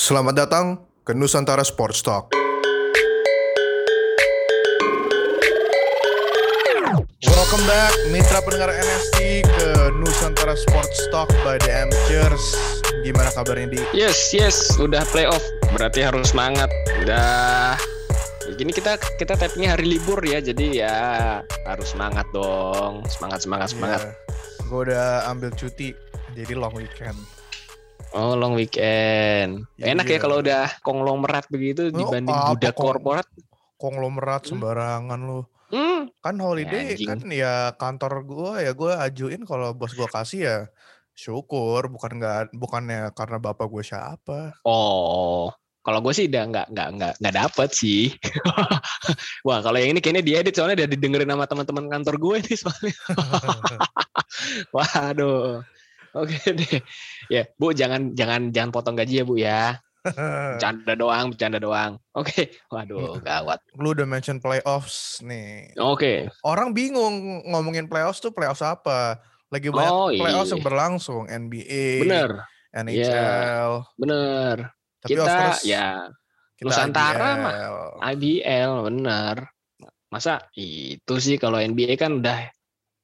Selamat datang ke Nusantara Sports Talk. Welcome back mitra pendengar NST ke Nusantara Sports Talk by The Amateurs. Gimana kabarnya di? Yes, yes, udah playoff. Berarti harus semangat. Udah Gini kita kita tapnya hari libur ya, jadi ya harus semangat dong. Semangat, semangat, semangat. Yeah. Gue udah ambil cuti, jadi long weekend. Oh, long weekend. Iya. Enak ya kalau udah konglomerat begitu Oh, dibanding apa budak kong- korporat. Konglomerat Hmm. sembarangan lu. Hmm. Kan holiday Anjing. kan ya kantor gue ya gue ajuin kalau bos gue kasih ya syukur bukan nggak bukannya karena bapak gue siapa. Oh, kalau gue sih udah nggak nggak nggak nggak dapet sih. Wah, kalau yang ini kayaknya diedit soalnya udah didengerin sama teman-teman kantor gue nih soalnya. Waduh. Oke deh. Ya, Bu jangan jangan jangan potong gaji ya, Bu ya. Bercanda doang, bercanda doang. Oke. Waduh, gawat. lu udah mention playoffs nih. Oke. Orang bingung ngomongin playoffs tuh playoffs apa? Lagi banyak Oh, playoffs iya. yang berlangsung NBA, Bener, NHL. bener. Tapi Kita course ya kita Nusantara mah. IBL. IBL bener. Masa itu sih kalau NBA kan udah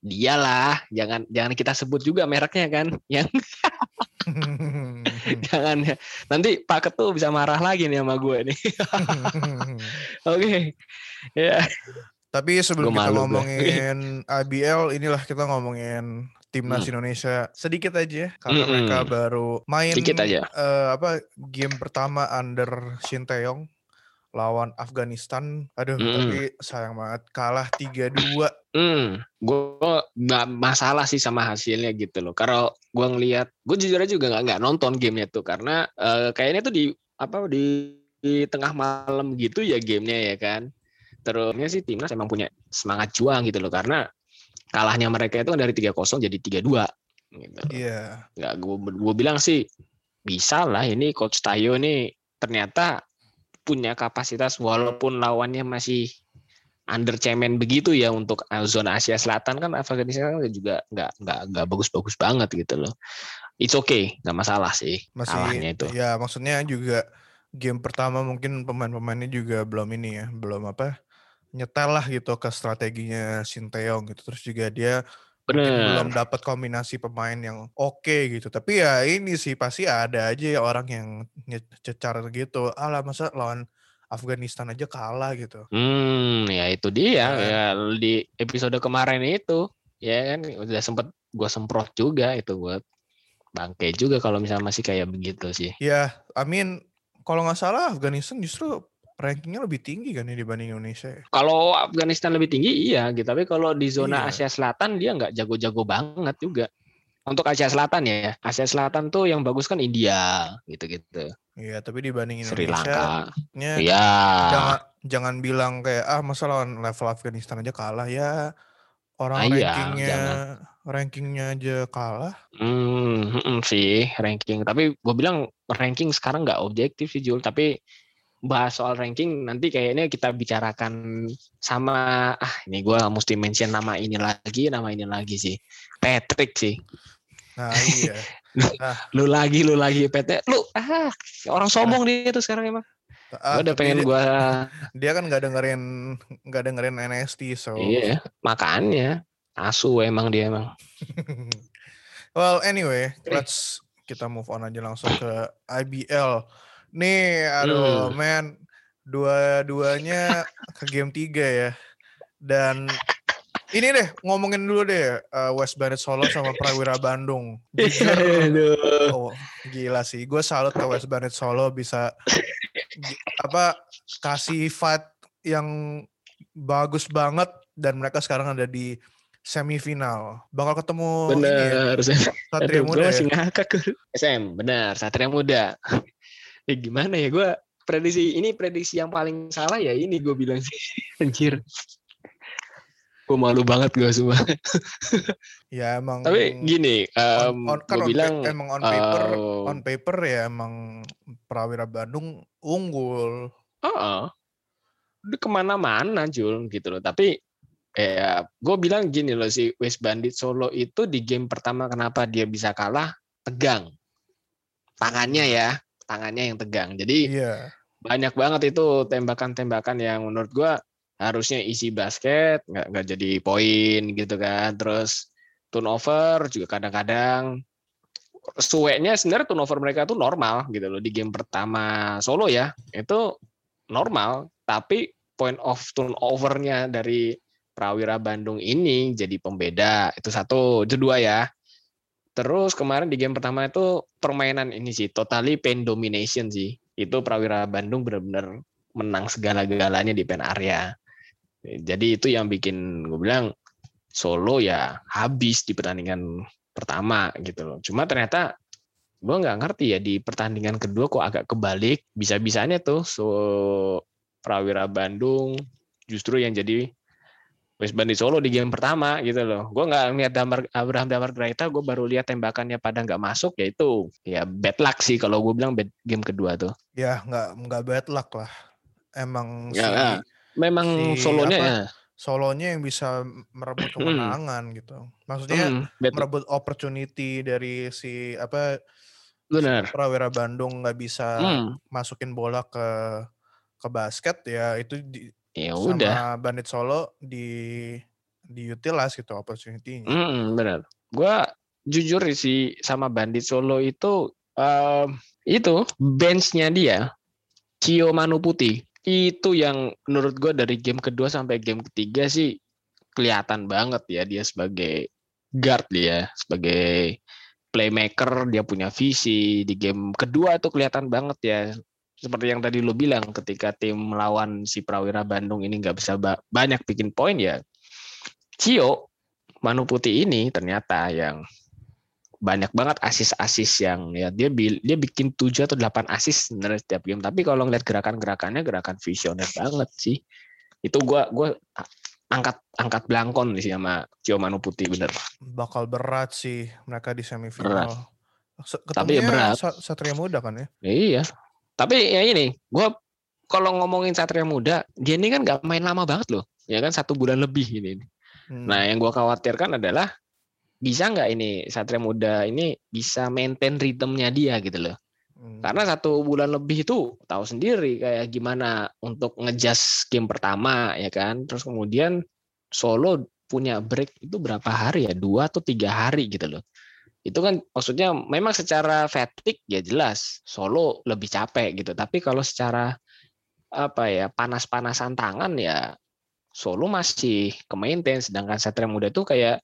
dialah, jangan jangan kita sebut juga mereknya kan. Yang jangan ya. Nanti Pak Ketu bisa marah lagi nih sama gue nih. Oke. Ya. Tapi sebelum Gua kita gue. ngomongin IBL, inilah kita ngomongin timnas Hmm. Indonesia sedikit aja karena Mm-mm. mereka baru main Sedikit aja. eh, apa game pertama under Shin Taeyong lawan Afghanistan. Aduh, Mm-mm. tapi sayang banget kalah 3-2. Hmm, gue nggak masalah sih sama hasilnya gitu loh. Kalau gue ngelihat, gue jujur aja juga nggak nggak nonton gamenya tuh karena eh, kayaknya tuh di apa di, di tengah malam gitu ya gamenya ya kan. Terusnya sih timnas emang punya semangat juang gitu loh karena kalahnya mereka itu kan dari 3-0 jadi 3-2 gitu. Iya. Nggak gue gue bilang sih bisa lah ini coach Tayo nih ternyata punya kapasitas walaupun lawannya masih under cemen begitu ya untuk zona Asia Selatan kan Afghanistan kan juga nggak nggak nggak bagus-bagus banget gitu loh. It's okay, nggak masalah sih Masih kalahnya itu. ya maksudnya juga game pertama mungkin pemain-pemainnya juga belum ini ya, belum apa? nyetel lah gitu ke strateginya Shin Taeyong gitu. Terus juga dia belum dapat kombinasi pemain yang oke gitu. Tapi ya ini sih pasti ada aja ya orang yang cecar gitu. Alah masa lawan Afghanistan aja kalah gitu. Hmm, ya itu dia Kan. ya di episode kemarin itu ya kan udah sempet gue semprot juga itu buat bangke juga kalau misalnya masih kayak begitu sih. Ya, I mean kalau nggak salah Afghanistan justru rankingnya lebih tinggi kan ya dibanding Indonesia. ya? Kalau Afghanistan lebih tinggi iya gitu, tapi kalau di Iya. zona Asia Selatan dia nggak jago-jago banget juga. Untuk Asia Selatan ya, Asia Selatan tuh yang bagus kan India gitu-gitu, Iya, tapi dibanding Sri Indonesia, Lanka. nya Iya. jangan jangan bilang kayak ah masa lawan level Afghanistan aja kalah ya orang Ah, iya, rankingnya jangan. rankingnya aja kalah. Hmm, mm-mm sih ranking. Tapi gue bilang ranking sekarang nggak objektif sih Jul. Tapi bahas soal ranking nanti kayaknya kita bicarakan sama ah ini gue mesti mention nama ini lagi, nama ini lagi sih. Patrick sih. Nah iya. Lu lagi, lu lagi PT. Lu ah orang sombong dia tuh sekarang emang. Ah, Gue udah pengen dia, gua dia kan nggak dengerin nggak dengerin NST so. iya makanya asu emang dia emang well anyway, let's kita move on aja langsung ke IBL. Nih, aduh Hmm. man, dua-duanya ke game 3 ya. Dan ini deh ngomongin dulu deh eh, West Bandit Solo sama Prawira Bandung. Jujur, Aduh. oh, gila sih. Gue salut ke West Bandit Solo bisa apa kasih fight yang bagus banget dan mereka sekarang ada di semifinal. Bakal ketemu ini ya, bener. Satria Aduh, gue Muda ya. masih ngakak. SM benar Satria Muda ya gimana ya gue prediksi ini prediksi yang paling salah ya ini gue bilang sih anjir gue malu banget gue semua Ya emang tapi gini on, on- kan on bilang emang on paper eh, on paper ya emang Prawira Bandung unggul. Heeh. Udah ke mana-mana Jul gitu loh. Tapi ya gue bilang gini loh si West Bandit Solo itu di game pertama kenapa dia bisa kalah tegang tangannya ya tangannya yang tegang. Jadi Iya. banyak banget itu tembakan-tembakan yang menurut gua harusnya isi basket nggak nggak jadi poin gitu kan terus turnover juga kadang-kadang suenya sebenarnya turnover mereka tuh normal gitu loh di game pertama solo ya itu normal tapi point of turnovernya dari Prawira Bandung ini jadi pembeda itu satu itu dua ya terus kemarin di game pertama itu permainan ini sih totally paint domination sih itu Prawira Bandung benar-benar menang segala-galanya di pen area jadi itu yang bikin gue bilang Solo ya habis di pertandingan pertama gitu loh. Cuma ternyata gue nggak ngerti ya di pertandingan kedua kok agak kebalik. Bisa-bisanya tuh so Prawira Bandung justru yang jadi West Bandit Solo di game pertama gitu loh. Gue nggak lihat Damar Abraham Damar Graita, gue baru lihat tembakannya pada nggak masuk, ya itu ya bad luck sih kalau gue bilang bad game kedua tuh. Ya nggak nggak bad luck lah. Emang Ya, si ya. Memang si solonya apa, ya. solonya yang bisa merebut kemenangan gitu. Maksudnya Hmm, merebut opportunity dari si apa benar. Prawira Bandung nggak bisa Hmm, masukin bola ke ke basket ya itu di, ya sama udah. Bandit Solo di di utilize gitu opportunity-nya. Hmm, benar. Gua jujur sih sama Bandit Solo itu em, itu benchnya dia Cio Manu Putih itu yang menurut gue dari game kedua sampai game ketiga sih kelihatan banget ya dia sebagai guard dia sebagai playmaker dia punya visi di game kedua itu kelihatan banget ya seperti yang tadi lo bilang ketika tim melawan si Prawira Bandung ini nggak bisa ba- banyak bikin poin ya Cio Manu Putih ini ternyata yang banyak banget asis-asis yang ya dia dia bikin 7 atau 8 asis sebenarnya setiap game tapi kalau ngeliat gerakan-gerakannya gerakan visioner banget sih itu gua gua angkat angkat belangkon sih sama Cio Manu Putih bener Bakal berat sih mereka di semifinal. Se- Tapi ya Ketemunya berat. Sa- Satria Muda kan? Ya, iya tapi ya ini gua kalau ngomongin Satria Muda dia ini kan nggak main lama banget loh ya kan satu bulan lebih ini Hmm. Nah, yang gua khawatirkan adalah bisa nggak ini Satria Muda ini bisa maintain ritmenya dia gitu loh. Hmm. Karena satu bulan lebih itu tahu sendiri kayak gimana untuk ngejas game pertama ya kan. Terus kemudian Solo punya break itu berapa hari ya? Dua atau tiga hari gitu loh. Itu kan maksudnya memang secara fatigue ya jelas Solo lebih capek gitu. Tapi kalau secara apa ya panas-panasan tangan ya Solo masih ke maintain sedangkan Satria Muda tuh kayak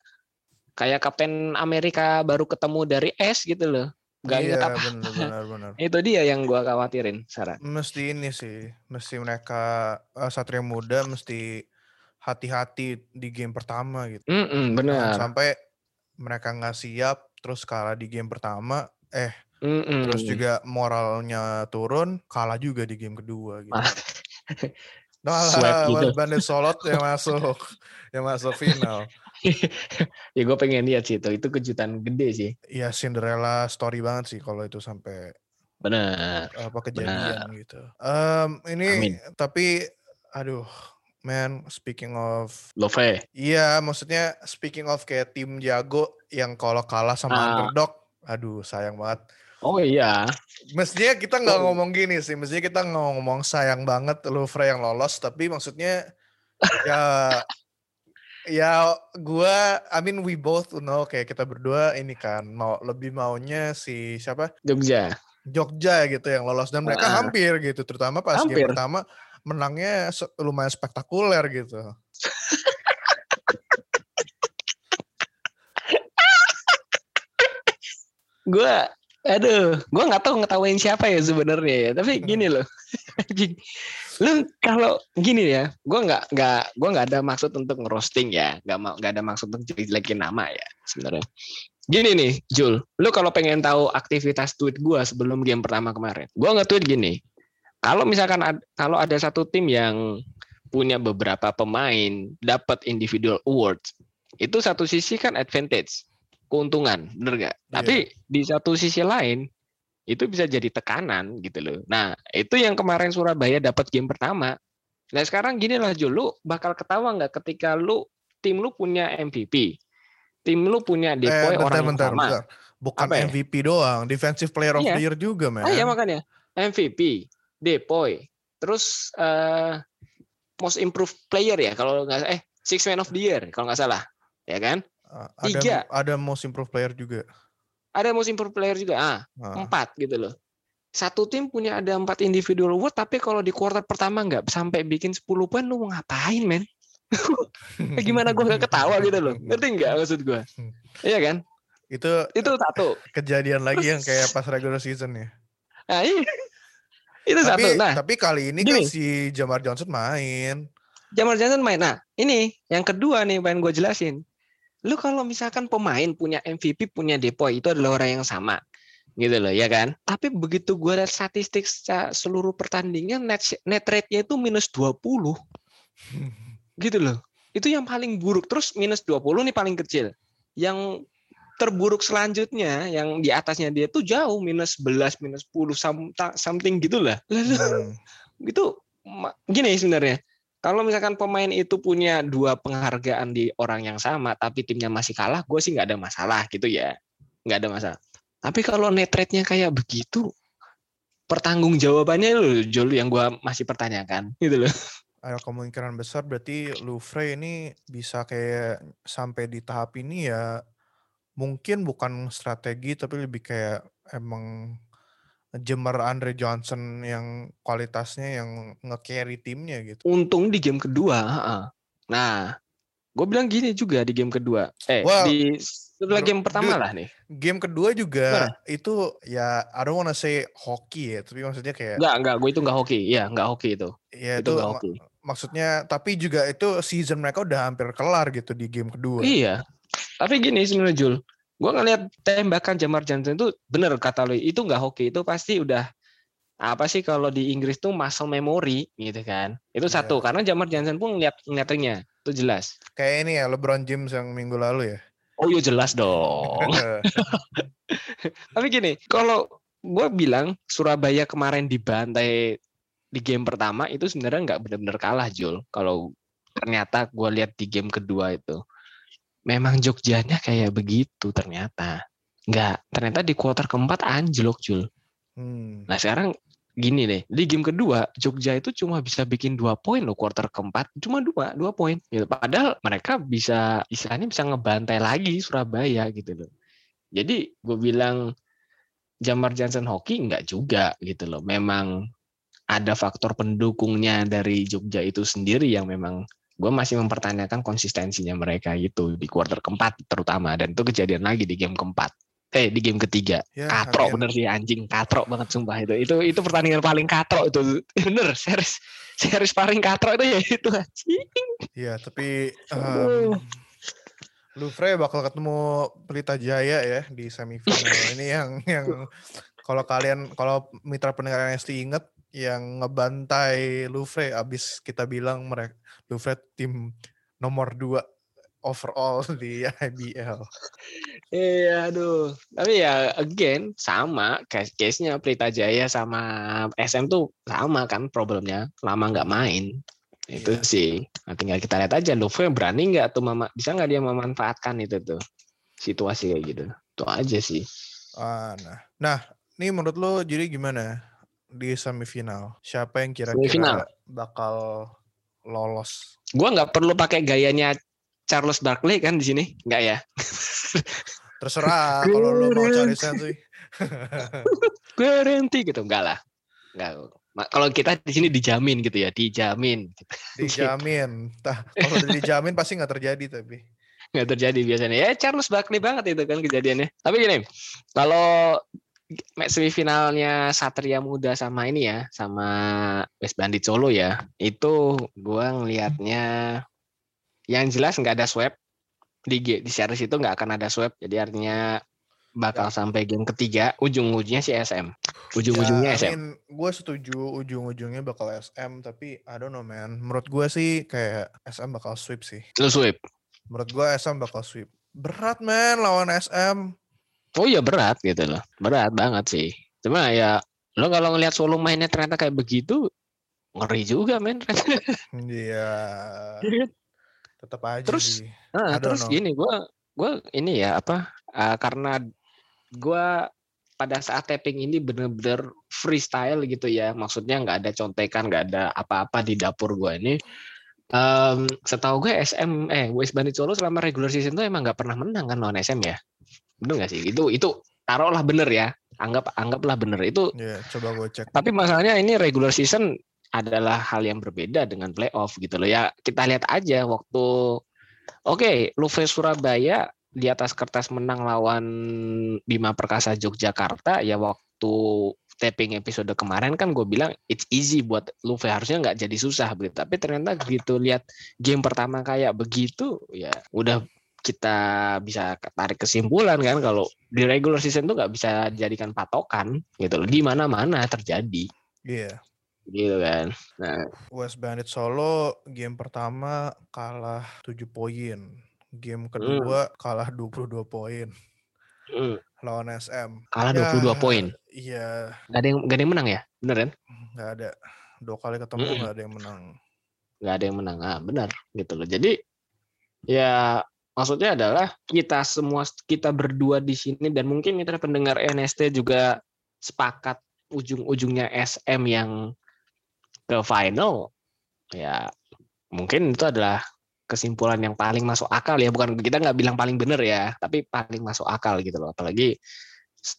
kayak Kapten Amerika baru ketemu dari es gitu loh. Gak iya, inget apa. benar benar benar. Itu dia yang gua khawatirin, Sarah. Mesti ini sih, mesti mereka eh, Satria Muda mesti hati-hati di game pertama gitu. Mm-mm, Jangan benar. sampai mereka nggak siap terus kalah di game pertama, eh Mm-mm. terus juga moralnya turun, kalah juga di game kedua gitu. Ah, Nah, gitu. Bandit Solot yang masuk, yang masuk final. ya gue pengen lihat sih itu, itu kejutan gede sih. Ya Cinderella story banget sih kalau itu sampai Benar. apa kejadian gitu. Em, ini Amin. tapi aduh, man, speaking of Love. Iya, maksudnya speaking of kayak tim jago yang kalau kalah sama Ah. underdog, aduh sayang banget. Oh iya. Mestinya kita nggak Oh. ngomong gini sih, mestinya kita nggak ngomong sayang banget Louvre yang lolos, tapi maksudnya ya ya gua, I mean we both know kayak kita berdua ini kan mau lebih maunya si siapa Jogja. Jogja gitu yang lolos dan mereka Ah. hampir gitu, terutama pas Hampir. game pertama menangnya lumayan spektakuler gitu. Gue, aduh, gue nggak tahu ngetawain siapa ya sebenarnya ya. Tapi gini loh, lu kalau gini ya, gue nggak nggak gue nggak ada maksud untuk ngerosting ya, nggak mau nggak ada maksud untuk jelekin nama ya sebenarnya. Gini nih, Jul, lu kalau pengen tahu aktivitas tweet gue sebelum game pertama kemarin, gue nge-tweet gini, kalau misalkan ad- kalau ada satu tim yang punya beberapa pemain dapat individual awards, itu satu sisi kan advantage, keuntungan, bener gak? Iya. Tapi di satu sisi lain itu bisa jadi tekanan gitu loh. Nah itu yang kemarin Surabaya dapat game pertama. Nah sekarang gini lah Jul, lu bakal ketawa nggak ketika lu tim lu punya MVP, tim lu punya Eh, depoy bentar, orang yang bentar, bentar. bukan Apa ya? MVP doang, defensive player of Iya. the year juga, man. Ah iya makanya MVP, Depoy, terus eh most improved player ya kalau nggak eh six man of the year kalau nggak salah, ya kan? Uh, ada Tiga. ada most improved player juga. Ada most improved player juga, ah Nah, empat gitu loh. Satu tim punya ada empat individual award, tapi kalau di quarter pertama nggak sampai bikin 10 poin, lu mau ngapain, men? Eh, Gimana gue nggak ketawa gitu loh? Ngerti nggak maksud gue? Iya kan? Itu Itu satu. kejadian lagi yang kayak pas regular season ya. Nah, iya. Itu satu. Tapi Nah, tapi kali ini kan gini. si Jamar Johnson main. Jamal Johnson main. Nah, ini yang kedua nih pengen gue jelasin. Lu kalau misalkan pemain punya MVP, punya Depoy, itu adalah orang yang sama. Gitu loh, ya kan? Tapi begitu gue lihat statistik seluruh pertandingan, net, net rate-nya itu minus 20. Gitu loh. Itu yang paling buruk. Terus minus 20 nih paling kecil. Yang terburuk selanjutnya, yang di atasnya dia tuh jauh. Minus 11, minus 10, some- something gitu lah. Lalu Hmm. gitu ma- gini sebenarnya kalau misalkan pemain itu punya dua penghargaan di orang yang sama tapi timnya masih kalah gue sih nggak ada masalah gitu ya nggak ada masalah tapi kalau net rate-nya kayak begitu pertanggung jawabannya loh Jol yang gue masih pertanyakan gitu loh ada kemungkinan besar berarti Louvre ini bisa kayak sampai di tahap ini ya mungkin bukan strategi tapi lebih kayak emang Jemar Andre Johnson yang kualitasnya yang nge-carry timnya gitu. untung di game kedua nah gue bilang gini juga di game kedua. Eh Well, di setelah game pertama dude, lah nih. Game kedua juga itu ya I don't wanna say hoki ya, tapi maksudnya kayak nggak nggak gue itu nggak hoki ya nggak hoki itu. Ya itu itu nggak ma- hoki maksudnya tapi juga itu season mereka udah hampir kelar gitu di game kedua. Iya. Tapi gini sebenarnya Jul, gue ngeliat tembakan Jamar Johnson itu bener kata lo itu nggak hoki itu pasti udah apa sih kalau di Inggris tuh muscle memory gitu kan. Itu Iya. satu karena Jamar Johnson pun ngeliat ngeliatnya itu jelas. Kayak ini ya LeBron James yang minggu lalu ya. Oh iya jelas dong. Tapi gini, kalau gue bilang Surabaya kemarin dibantai di game pertama itu sebenarnya nggak benar-benar kalah Jul. Kalau ternyata gue lihat di game kedua itu, memang Jogjanya kayak begitu ternyata. Nggak, ternyata di kuarter keempat anjlok Jul. Hmm. Nah sekarang gini deh, di game kedua Jogja itu cuma bisa bikin dua poin loh kuarter keempat, cuma dua, dua poin. Gitu. Padahal mereka bisa istilahnya bisa ngebantai lagi Surabaya gitu loh. Jadi gue bilang Jamar Johnson hoki nggak juga gitu loh. Memang ada faktor pendukungnya dari Jogja itu sendiri yang memang gue masih mempertanyakan konsistensinya mereka gitu di kuarter keempat terutama dan itu kejadian lagi di game keempat. Eh di game ketiga. Ya, katrok bener sih anjing. Katrok banget sumpah. Itu itu itu pertandingan paling katrok itu. Bener series series paling katrok itu ya itu anjing. Iya, tapi um, Louvre bakal ketemu Pelita Jaya ya di semifinal. Ini yang yang kalau kalian kalau mitra pendengar NST inget yang ngebantai Louvre abis kita bilang mereka Louvre tim nomor 2 overall di IBL. iya aduh. Tapi ya again sama case case nya Pelita Jaya sama SM tuh sama kan problemnya lama nggak main. Itu Iya. sih. Nah, tinggal kita lihat aja Louvre berani nggak tuh mama bisa nggak dia memanfaatkan itu tuh situasi kayak gitu? Itu aja sih. Ah, nah, nah, ini menurut lo jadi gimana di semifinal? Siapa yang kira-kira bakal lolos? gua nggak perlu pakai gayanya Charles Barkley kan di sini nggak ya Terserah kalau lo mau cari sensi. guarantee gitu enggak lah enggak kalau kita di sini dijamin gitu ya dijamin Dijamin. Tah, kalau dijamin pasti nggak terjadi tapi. nggak terjadi biasanya ya Charles Barkley banget itu kan kejadiannya tapi gini kalau semifinalnya Satria Muda sama ini ya sama West Bandit Solo ya itu gua ngelihatnya yang jelas nggak ada swab di di series itu nggak akan ada swab jadi artinya bakal sampai game ketiga ujung-ujungnya si SM ujung-ujungnya Ya, I SM mean, gue setuju ujung-ujungnya bakal SM, tapi I don't know man. Menurut gue sih kayak SM bakal sweep sih. lu sweep Menurut gue SM bakal sweep. Berat man lawan SM. Oh iya berat gitu loh. Berat banget sih. Cuma ya lo kalau ngelihat Solo mainnya ternyata kayak begitu ngeri juga men. Iya. Tetap aja Terus, sih. Nah, don't terus know. gini gua gua ini ya apa uh, karena gue pada saat tapping ini bener-bener freestyle gitu ya. Maksudnya nggak ada contekan, nggak ada apa-apa di dapur gue ini. Um, setahu gue SM eh West Bandit Solo selama regular season tuh emang nggak pernah menang kan lawan SM ya. Bener nggak sih? Itu itu taruhlah bener ya. Anggap anggaplah bener itu. Iya, coba gue cek. Tapi masalahnya ini regular season adalah hal yang berbeda dengan playoff gitu loh ya. Kita lihat aja waktu Oke, okay, Luve Surabaya di atas kertas menang lawan Bima Perkasa Yogyakarta ya waktu taping episode kemarin kan gue bilang it's easy buat Luffy harusnya nggak jadi susah begitu tapi ternyata gitu lihat game pertama kayak begitu ya udah kita bisa tarik kesimpulan kan kalau di regular season tuh nggak bisa dijadikan patokan gitu loh di mana mana terjadi iya yeah. gitu kan nah West Bandit Solo game pertama kalah 7 poin Game kedua hmm. kalah 22 poin. Hmm. Lawan SM. Kalah ya, 22 poin. Iya. Gak ada yang gak ada yang menang ya? Bener kan? Gak ada. Dua kali ketemu hmm. gak ada yang menang. Gak ada yang menang. Ah, benar gitu loh. Jadi ya maksudnya adalah kita semua kita berdua di sini dan mungkin mitra pendengar NST juga sepakat ujung-ujungnya SM yang ke final. Ya mungkin itu adalah kesimpulan yang paling masuk akal ya. Bukan kita nggak bilang paling benar ya tapi paling masuk akal gitu loh. Apalagi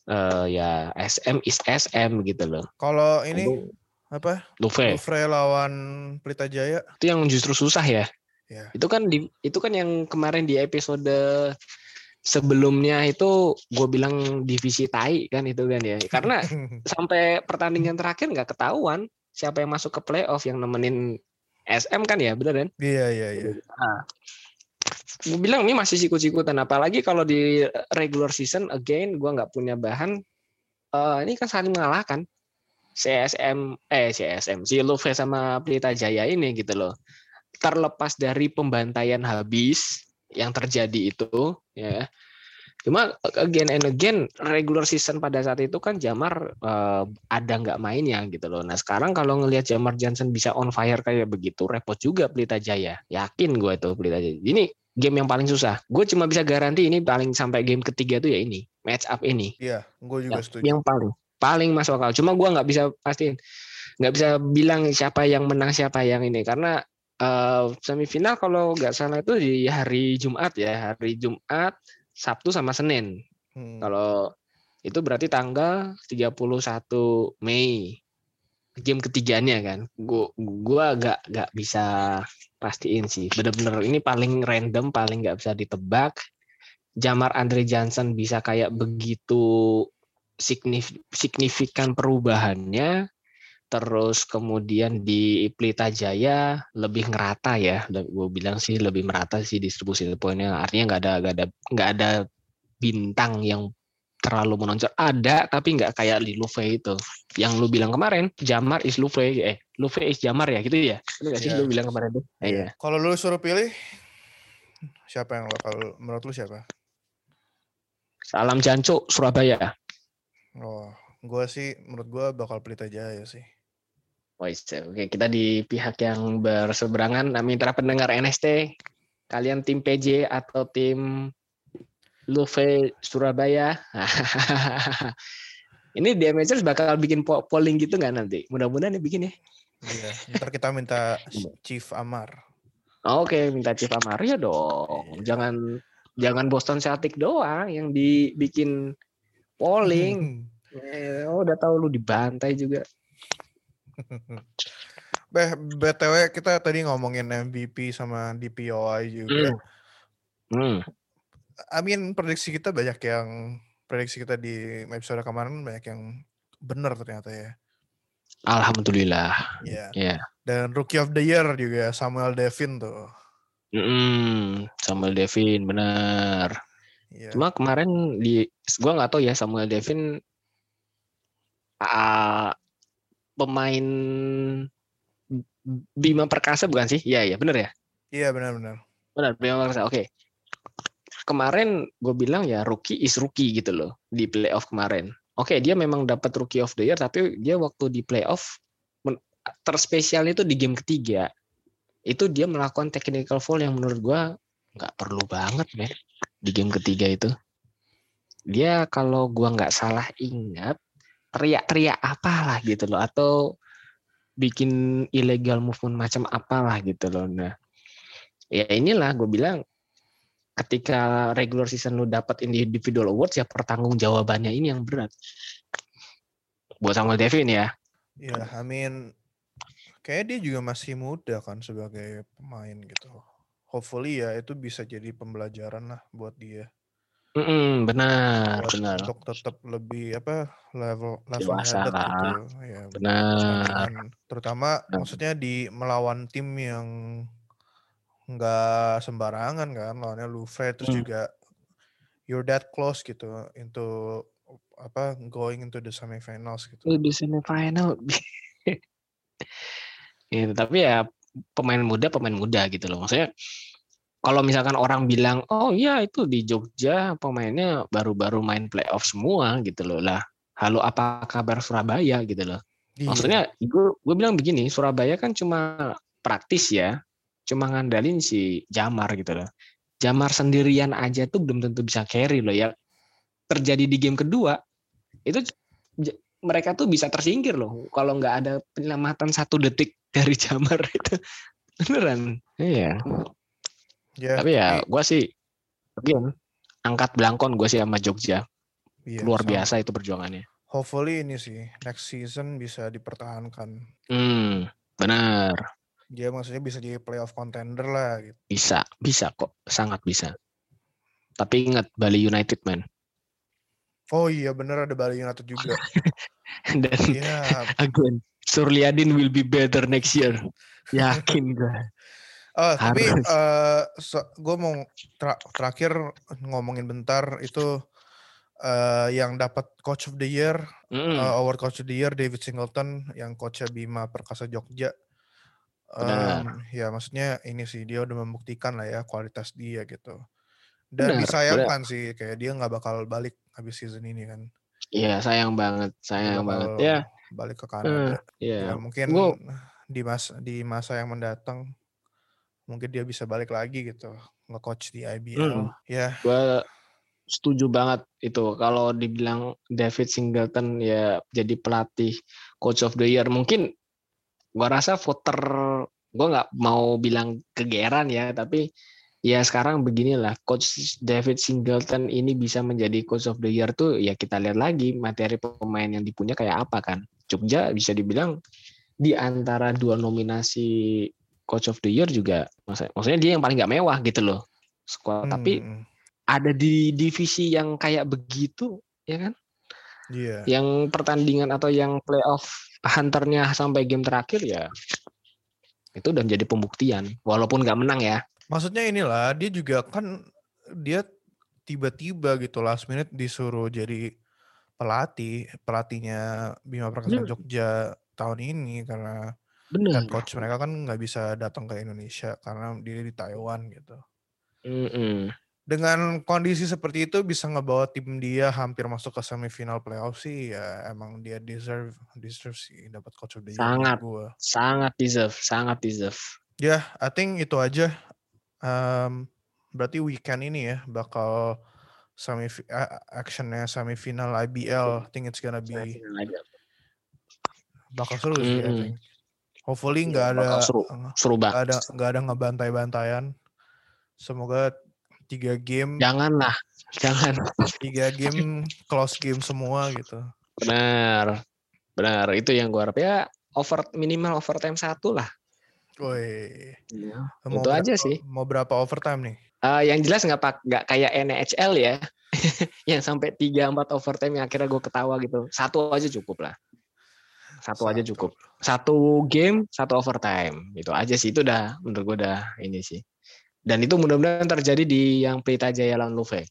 uh, ya SM is SM gitu loh. Kalau ini apa? Lufre Lufre lawan Pelita Jaya? Itu yang justru susah ya ya. itu kan di itu kan yang kemarin di episode sebelumnya itu gue bilang divisi tai kan itu kan ya karena sampai pertandingan terakhir nggak ketahuan siapa yang masuk ke playoff yang nemenin SM kan ya, bener kan? Iya, iya, iya. Nah, gue bilang ini masih sikut-sikutan. Apalagi kalau di regular season, again, gue nggak punya bahan. Uh, ini kan saling mengalahkan. CSM, eh CSM, si Luve sama Pelita Jaya ini gitu loh. Terlepas dari pembantaian habis yang terjadi itu, ya Cuma again and again regular season pada saat itu kan Jamar uh, ada nggak mainnya gitu loh. Nah sekarang kalau ngelihat Jamar Johnson bisa on fire kayak begitu, repot juga Pelita Jaya. Yakin gue tuh Pelita Jaya. Ini game yang paling susah. Gue cuma bisa garanti ini paling sampai game ketiga tuh ya ini match up ini. Iya, gue juga ya, setuju. Yang paling paling masuk akal. Cuma gue nggak bisa pastiin, nggak bisa bilang siapa yang menang siapa yang ini karena uh, semifinal kalau nggak salah itu di hari Jumat ya hari Jumat Sabtu sama Senin. Hmm. Kalau itu berarti tanggal 31 Mei. Game ketiganya kan. Gua gua agak gak bisa pastiin sih. Bener-bener ini paling random, paling nggak bisa ditebak. Jamar Andre Johnson bisa kayak begitu signifikan perubahannya terus kemudian di Pelita Jaya lebih ngerata ya gue bilang sih lebih merata sih distribusi poinnya artinya nggak ada nggak ada nggak ada bintang yang terlalu menonjol. Ada tapi nggak kayak di Luffy itu. Yang lu bilang kemarin Jamar is Luffy eh Luffy is Jamar ya gitu ya? Itu nggak sih yeah. lu bilang kemarin tuh eh, iya. Kalau lu suruh pilih siapa yang kalau menurut lu siapa? Salam Jancu Surabaya. Oh gue sih menurut gue bakal Pelita Jaya sih Oh, Oke, kita di pihak yang berseberangan. Nah, mitra pendengar NST, kalian tim PJ atau tim Luve Surabaya? Ini Damagers bakal bikin polling gitu nggak nanti? Mudah-mudahan bikin ya. Iya, ntar kita minta Chief Amar. Oke, minta Chief Amar ya dong. Iya. Jangan jangan Boston Celtic doang yang dibikin polling. eh, oh, udah tahu lu dibantai juga. Beh, BTW kita tadi ngomongin MVP sama DPOI juga. Hmm. hmm. I mean prediksi kita banyak yang prediksi kita di episode kemarin banyak yang benar ternyata ya. Alhamdulillah. Iya. Yeah. Yeah. Dan Rookie of the Year juga Samuel Devin tuh. Mm, Samuel Devin benar. Yeah. Cuma kemarin di gua nggak tahu ya Samuel Devin uh, pemain Bima Perkasa bukan sih? Iya, iya, benar ya? Iya, benar-benar. Benar, Bima Perkasa. Oke. Kemarin gue bilang ya rookie is rookie gitu loh di playoff kemarin. Oke, dia memang dapat rookie of the year tapi dia waktu di playoff terspesial itu di game ketiga. Itu dia melakukan technical foul yang menurut gue nggak perlu banget, men. Di game ketiga itu. dia kalau gua nggak salah ingat teriak-teriak apalah gitu loh atau bikin illegal movement macam apalah gitu loh. Nah, ya inilah gue bilang ketika regular season lu dapat individual awards ya pertanggung jawabannya ini yang berat. Buat Samuel Devin ya. Ya, I mean kayak dia juga masih muda kan sebagai pemain gitu. Hopefully ya itu bisa jadi pembelajaran lah buat dia. Mm-mm, benar, buat benar. untuk tetap lebih apa level level headed gitu ya Benar. terutama Benar. maksudnya di melawan tim yang nggak sembarangan kan lawannya Louvre terus Hmm. juga you're that close gitu into apa going into the semifinals gitu Di semifinal. gitu, tapi ya pemain muda pemain muda gitu loh. Maksudnya kalau misalkan orang bilang, oh iya itu di Jogja pemainnya baru-baru main playoff semua gitu loh lah. Halo apa kabar Surabaya gitu loh. Iya. Maksudnya gue gue bilang begini, Surabaya kan cuma praktis ya, cuma ngandalin si Jamar gitu loh. Jamar sendirian aja tuh belum tentu bisa carry loh ya. Terjadi di game kedua itu mereka tuh bisa tersingkir loh kalau nggak ada penyelamatan satu detik dari Jamar itu beneran. Iya. Ya, Tapi ya gue sih again angkat belangkon gue sih sama Jogja iya, luar sama. biasa itu perjuangannya. hopefully ini sih next season bisa dipertahankan Hmm, benar. dia maksudnya bisa jadi playoff contender lah gitu Bisa, bisa kok, sangat bisa. Tapi ingat Bali United man. oh iya bener ada Bali United juga Dan Iya, again, Surliadin will be better next year. Yakin gue. Oh, tapi Harus. gue mau tra- terakhir ngomongin bentar itu eh, yang dapat Coach of the Year, Mm, eh, award Coach of the Year David Singleton yang coachnya Bima Perkasa Jogja. Benar. Em, ya maksudnya ini sih dia udah membuktikan lah ya kualitas dia gitu. Dan Benar, disayangkan sih kayak dia nggak bakal balik habis season ini kan. Iya sayang banget, sayang banget. Ya, balik ke eh, Kanada. ya. Ya mungkin Gua- di masa di masa yang mendatang mungkin dia bisa balik lagi gitu nge-coach di IBL. Hmm. Ya, gue setuju banget itu kalau dibilang David Singleton ya jadi pelatih coach of the year mungkin gua rasa voter gua nggak mau bilang kegeran ya tapi ya sekarang beginilah coach David Singleton ini bisa menjadi coach of the year tuh ya kita lihat lagi materi pemain yang dipunya kayak apa kan Jogja bisa dibilang di antara dua nominasi coach of the year juga. Maksud- maksudnya dia yang paling nggak mewah gitu loh. Squad. Tapi hmm, ada di divisi yang kayak begitu ya kan? Iya. yang pertandingan atau yang playoff hunternya sampai game terakhir ya itu udah menjadi pembuktian. Walaupun nggak menang ya. Maksudnya inilah dia juga kan dia tiba-tiba gitu last minute disuruh jadi pelatih, pelatihnya Bima Perkasa Hmm. Jogja tahun ini karena benar head coach mereka kan nggak bisa datang ke Indonesia karena dia di Taiwan gitu. Mm-mm. dengan kondisi seperti itu bisa ngebawa tim dia hampir masuk ke semifinal playoff sih ya emang dia deserve deserve sih dapat coach of the year Sangat. gue. sangat deserve sangat deserve Ya, I think itu aja. Em, berarti weekend ini ya bakal semi actionnya semifinal IBL. I think it's gonna be bakal seru sih. I Mm-mm. think. Hopefully Iya, nggak ada seru. seru banget ada nggak ada ngebantai-bantaian. Semoga tiga game janganlah jangan tiga game close game semua gitu. benar benar itu yang gua harap ya over minimal overtime satu lah Woi, Itu aja sih. Mau berapa overtime nih? Eh, yang jelas nggak pak nggak kayak NHL ya yang sampai 3 4 overtime yang akhirnya gue ketawa gitu satu aja cukup lah satu, aja Satu. cukup satu game satu overtime itu aja sih itu udah menurut gue udah ini sih dan itu mudah-mudahan terjadi di yang Pelita Jaya lawan Luve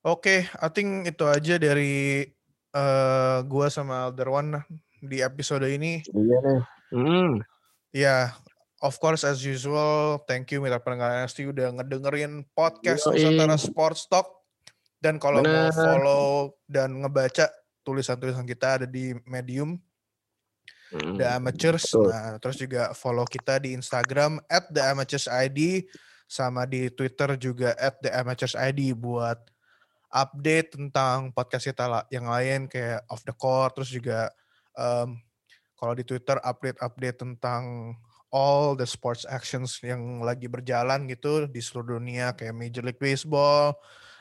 Oke, I think itu aja dari eh gua sama Alderwan di episode ini. iya nih hmm, Ya, of course as usual, thank you mitra pendengar NST udah ngedengerin podcast Yoi. Nusantara Sports Talk. Dan kalau mau follow dan ngebaca tulisan-tulisan kita ada di Medium hmm. The Amateurs. betul. Nah, terus juga follow kita di Instagram at The Amateurs ID sama di Twitter juga at The Amateurs ID buat update tentang podcast kita yang lain kayak off the court terus juga em, kalau di Twitter update-update tentang all the sports actions yang lagi berjalan gitu di seluruh dunia kayak Major League Baseball,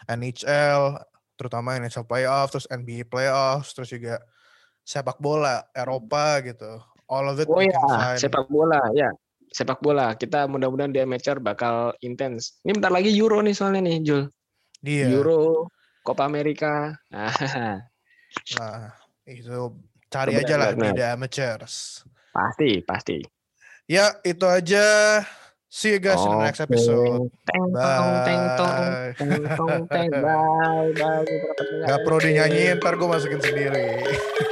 NHL, terutama NHL playoff, terus NBA playoffs, terus juga sepak bola Eropa gitu. All of it Oh ya, sepak bola ya. Sepak bola. Kita mudah-mudahan di amateur bakal intens. Ini bentar lagi Euro nih soalnya nih, Jul. Iya. Euro, Copa America. Nah, Nah, itu cari Benar, aja lah di benar. The Amateurs. pasti, pasti. Ya, itu aja. See you guys in the next episode. Teng tong teng tong Bye. teng tong teng bye bye. Gak perlu dinyanyiin, ntar gue masukin sendiri.